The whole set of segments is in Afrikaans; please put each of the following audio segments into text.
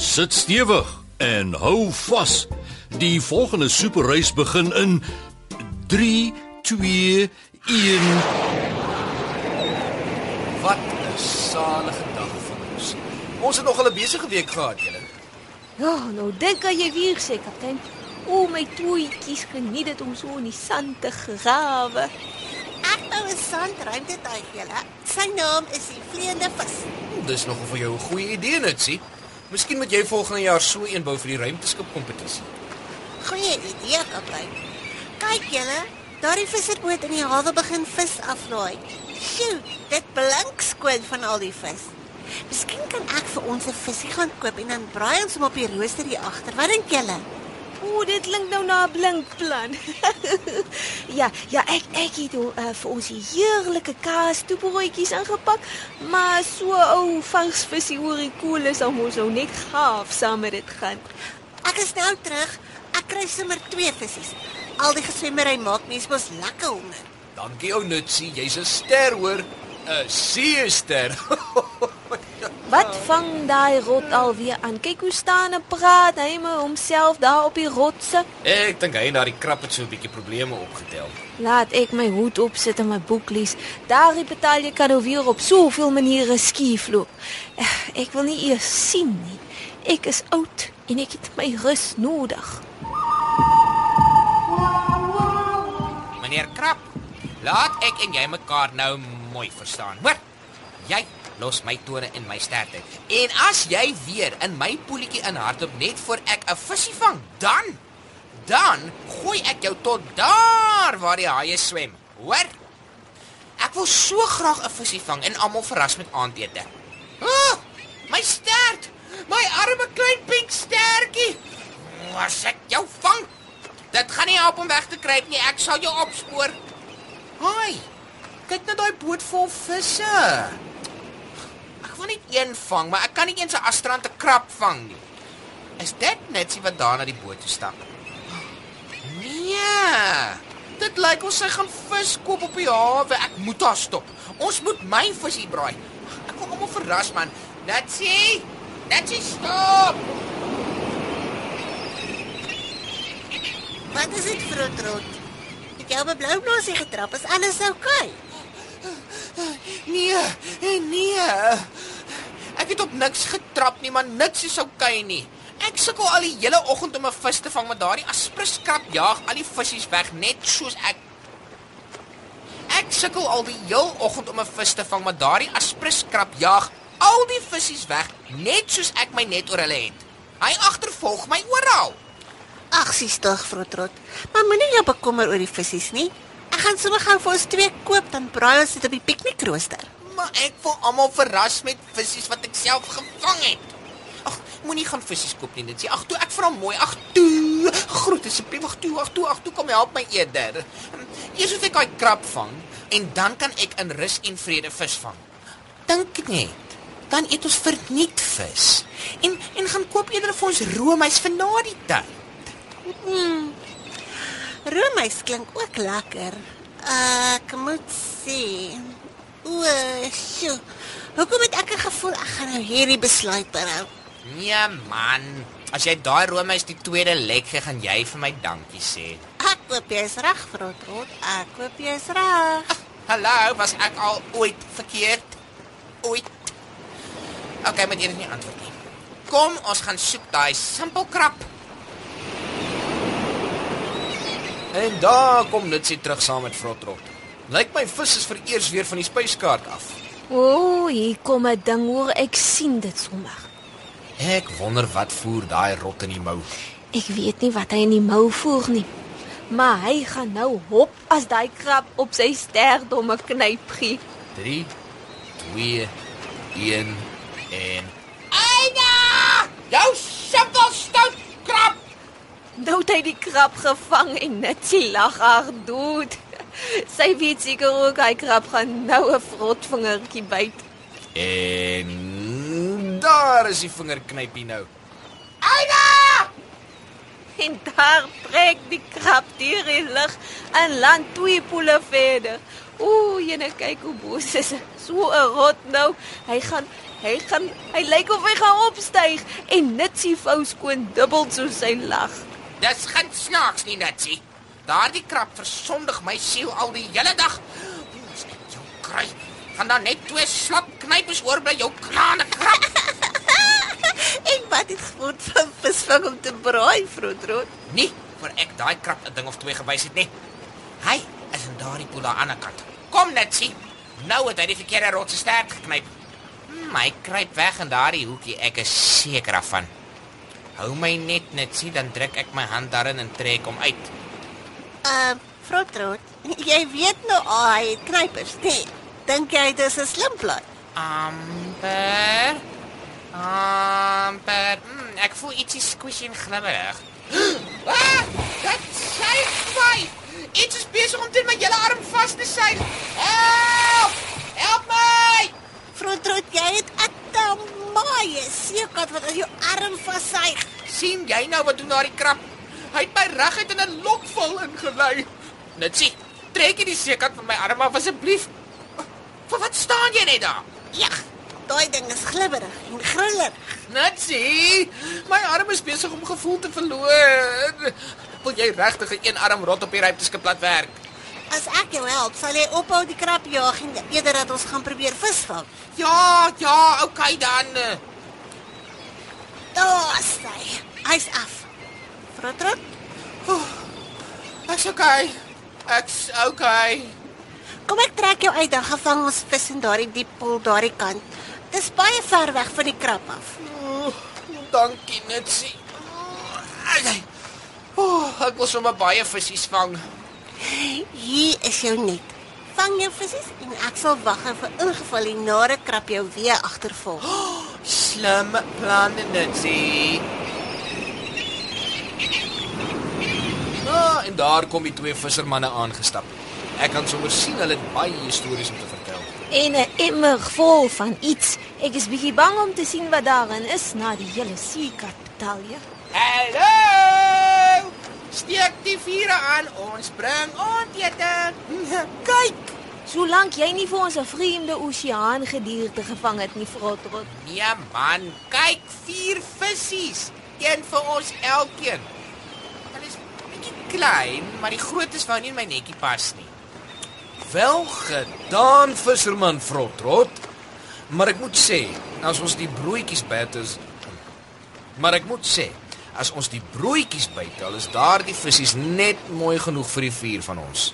Sit stewig en hou vas. Die volgende superreis begin in 3 2 1 Wat 'n salige dag vir ons. Ons het nog 'n besige week gehad, julle. Ja, nou dink aan jy weer sê, kaptein. O my toetjies geniet dit om so in die sand te grawe. Ek bou 'n sandruimtetuig, julle. Sy naam is die vleiende vis. Dis nogal vir jou 'n goeie idee, Nitsie. Miskien moet jy volgende jaar so een bou vir die ruimteskip kompetisie. Goeie idee, kaptein. Kyk julle, daardie visserboot in die hawe begin vis aflaai. Sjoe, dit blink skoon van al die vis. Miskien kan ek vir ons 'n visie gaan koop en dan braai ons hom op die rooster hier agter. Wat dink julle? O, dit klink nou na 'n blink plan. ja, ja, ek ek het uh, vir ons die heerlike kaas toebroodjies ingepak, maar so ou vars visie oor die koel is om ons nou net gaaf saam met dit gaan. Ek is nou terug. Ek kry sommer twee visies. Al die geswemmery maak mens mos lekker honger. Dankie ou Nitsie, jy's 'n ster hoor. 'n See-ster. Wat vang daai rot alweer aan? Kyk hoe staan en praat hy met homself daar op die rotse. ek dink hy en daardie krap het so 'n bietjie probleme opgetel. Laat ek my hoed opsit en my boek lees. Daardie betalje kan nou weer op soveel maniere skiefloop. Eh, Ek wil nie eers sien nie. Ek is oud en ek het my rus nodig. Meneer Krap, laat ek en jy mekaar nou mooi verstaan. Hoor? Jy los my tone in my sterte. En as jy weer in my poeltjie inhardop net voor ek 'n visie vang, dan dan gooi ek jou tot daar waar die haie swem. Hoor? Ek wil so graag 'n visie vang en almal verras met aandete. Ah, my stert! My arme klein pink stertjie. Was ek jou vang? Dit gaan nie help om weg te kruip nie. Ek sal jou opspoor. Haai. Kyk na daai boot vol visse. Ek wil net een vang, maar ek kan nie eens 'n astrante krab vang nie. Is dit net sie wat daar na die boot toe stap? Nee. Dit lyk of sy gaan vis koop op die hawe. Ek moet haar stop. Ons moet my visie braai. Ek wil hom verras man. Natsie. Natsie stop. Wat is dit vir 'n trot? Het jy op 'n blou blasie getrap? Is alles oukei? Nee, nee. Ek het op niks getrap nie, maar niks is oukei nie. Ek sukkel al die hele oggend om 'n vis te vang, maar daardie aspruskrap jaag al die visse weg net soos ek. Ek sukkel al die heel oggend om 'n vis te vang, maar daardie aspruskrap jaag al die visse weg net soos ek my net oor hulle het. Hy agtervolg my oral. Ag, vir 'n trot. Maar moenie jou bekommer oor die visse nie. Ek gaan sommer gou vir ons twee koop dan braai ons dit op die piknikrooster. Maar ek wil almal verras met visse wat ek self gevang het. Ag, moenie gaan visse koop nie, dit sê. Ag toe, ek vra mooi. Ag toe. Groet asseblief. Ag toe, ag toe, ag toe kom help my eerder. Eers moet ek daai krab vang en dan kan ek in rus en vrede vis vang. Dink net. Dan eet ons verniet vis. En en gaan koop eerder vir ons roomys vir na die tyd. Roomys klink ook lekker. Ek moet sê. O, sjoe. Hoekom het ek 'n gevoel ek gaan nou hierdie besluit berou? Nee man, as jy daai roomys die tweede lek gee, gaan jy vir my dankie sê. Ek koop jy's reg, vrot rot. Ek koop jy's reg. Hallo, was ek al ooit verkeerd? Ooit. Okay, jy het nie antwoord nie. Kom, ons gaan soek daai simpel krap. En daar kom Nitsie terug saam met Frotrot. Lyk my vis is vir eers weer van die spyskaart af. O, hier kom 'n ding hoor, ek sien dit sommer. Ek wonder wat voer daai rot in die mou. Ek weet nie wat hy in die mou voer nie. Maar hy gaan nou hop as daai krab op sy sterdomme knyp gee. 3 2 1 en Aina! Jou simpel stout krap. Nou het hy die krab gevang en Nitsie lag haar dood. Sy weet seker ook hy krab gaan nou 'n vrotvingertjie byt. En daar is die vingerknypie nou. Aida! En daar trek die krab deur die lug en land twee poele verder. Ooh, jene kyk hoe boos is. So 'n rot nou. Hy gaan hy gaan hy lyk of hy gaan opstyg en Nitsie vou skoon dubbel so sy lag. Dis geen snaaks nie, Natsie. Daardie krap versondig my siel al die hele dag. Ons net jou kry. Gaan dan net twee slap knypers oorbly jou knaande krap. En wat het geword van visvang om te braai, Frotrot? Nie voor ek daai krap 'n ding of twee gewys het nie. Hy is in daardie poel aan die ander kant. Kom Natsie. Nou het hy die verkeerde rotse stert geknyp. Hmm, hy kruip weg in daardie hoekie, ek is seker daarvan. Hou my net Natsie, dan druk ek my hand daarin en trek hom uit. Uh, Frotrot, jy weet nou al hy het knypers, nee. Dink jy dit is 'n slim plan? Amper. Amper. Mm, ek voel ietsie squishy en glibberig. Ah, dit syk my. Iets is besig om teen my hele arm vas te syg. Help! Help my! Frotrot, jy het 'n tamaie seekat wat aan jou arm vassyg. sien jy nou wat doen daardie krap? Hy het my reguit in 'n lokval ingelei. Nitsie, trek jy die seekant van my arm af asseblief. Vir wat staan jy net daar? Ja, daai ding is glibberig en griller. Nitsie, my arm is besig om gevoel te verloor. Wil jy regtig 'n een arm rot op die rypteskip laat werk? As ek jou help, sal jy ophou die krap jag en eerder dat ons gaan probeer visvang. Ja, ja, okay dan. Daar's hy. Hy's af. Frotrot, Ek's okay. Ek's okay. kom ek trek jou uit dan gevang ons vis in daardie diep poel daardie kant. Dis baie ver weg van die krap af. Oh, dankie, Nitsie. Ai. Oh, ek wil sommer baie visse vang. Hier is jou net. Vang jou visse en ek sal wag vir ingeval die nare krap jou weer agtervolg. Slim plan, Nitsie. Ah, en daar kom die twee vissermanne aangestap. Ek kan sommer sien hulle het baie stories om te vertel. En 'n emmer vol van iets. Ek is bietjie bang om te sien wat daarin is na die hele seekat betalje. Hallo! Steek die vure aan. Ons bring ontete. Kyk, solank jy nie vir ons 'n vreemde oseaan gedierte gevang het nie, Frotrot. Ja man, kyk, vier visse. Een vir ons elkeen. Bietjie klein, maar die grootes wou nie in my netjie pas nie. Wel gedaan, visserman Frotrot. Maar ek moet sê, as ons die broodjies byt is Maar ek moet sê, as ons die broodjies bytel, is daardie visse net mooi genoeg vir die vier van ons.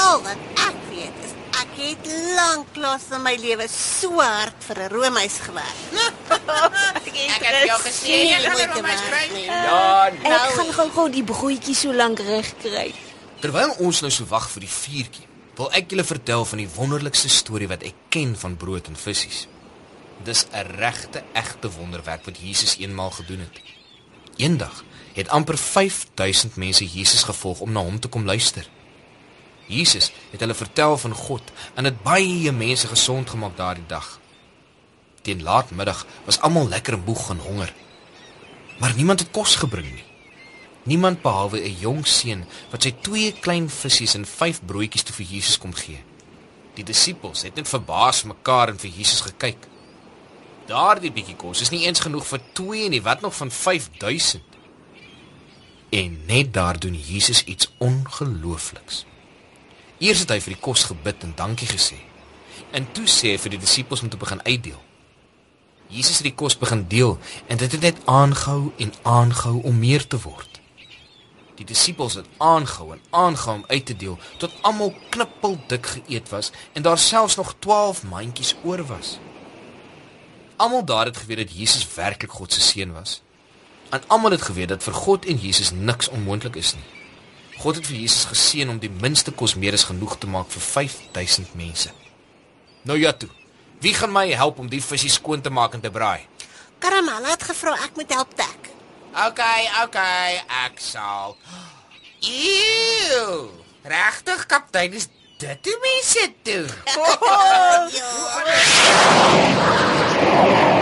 Al wat ek weet is ek het lanklaas in my lewe so hard vir 'n roomhuis gewerk. Ek het jou gesê jy Geen gaan moeite er my werd skryf. nie. Ja, Ek gaan gou-gou die broodjie so lank reg kry. terwyl ons nou so wag vir die vuurtjie, wil ek julle vertel van die wonderlikste storie wat ek ken van brood en visse. Dis 'n regte egte wonderwerk wat Jesus eenmaal gedoen het. Eendag het amper 5000 mense Jesus gevolg om na hom te kom luister. Jesus het hulle vertel van God en het baie mense gesond gemaak daardie dag. Teen laatmiddag was almal lekker moeg en honger. Maar niemand het kos gebring nie. Niemand behalwe 'n jong seun wat sy twee klein visse en vyf broodjies te vir Jesus kom gee. Die disippels het net verbaas mekaar en vir Jesus gekyk. Daardie bietjie kos is nie eens genoeg vir 2 nie, wat nog van 5000. En net daar doen Jesus iets ongeloofliks. Eers het hy vir die kos gebid en dankie gesê. En toe sê hy vir die disippels om te begin uitdeel. Jesus het die kos begin deel en dit het net aangehou en aangehou om meer te word. Die disippels het aangehou en aangehou om uit te deel tot almal knippeldik geëet was en daar selfs nog 12 mandjies oor was. Almal daar het geweet dat Jesus werklik God se seun was. En almal het geweet dat vir God en Jesus niks onmoontlik is nie. God het vir Jesus geseën om die minste kos meer as genoeg te maak vir 5000 mense. Nou ja toe. Wie gaan my help om die visse skoon te maak en te braai? Karamella het gevra ek moet help tek. OK, OK, ek sal. Ew! Regtig, kaptein, is dit hoe mense doen? Ja.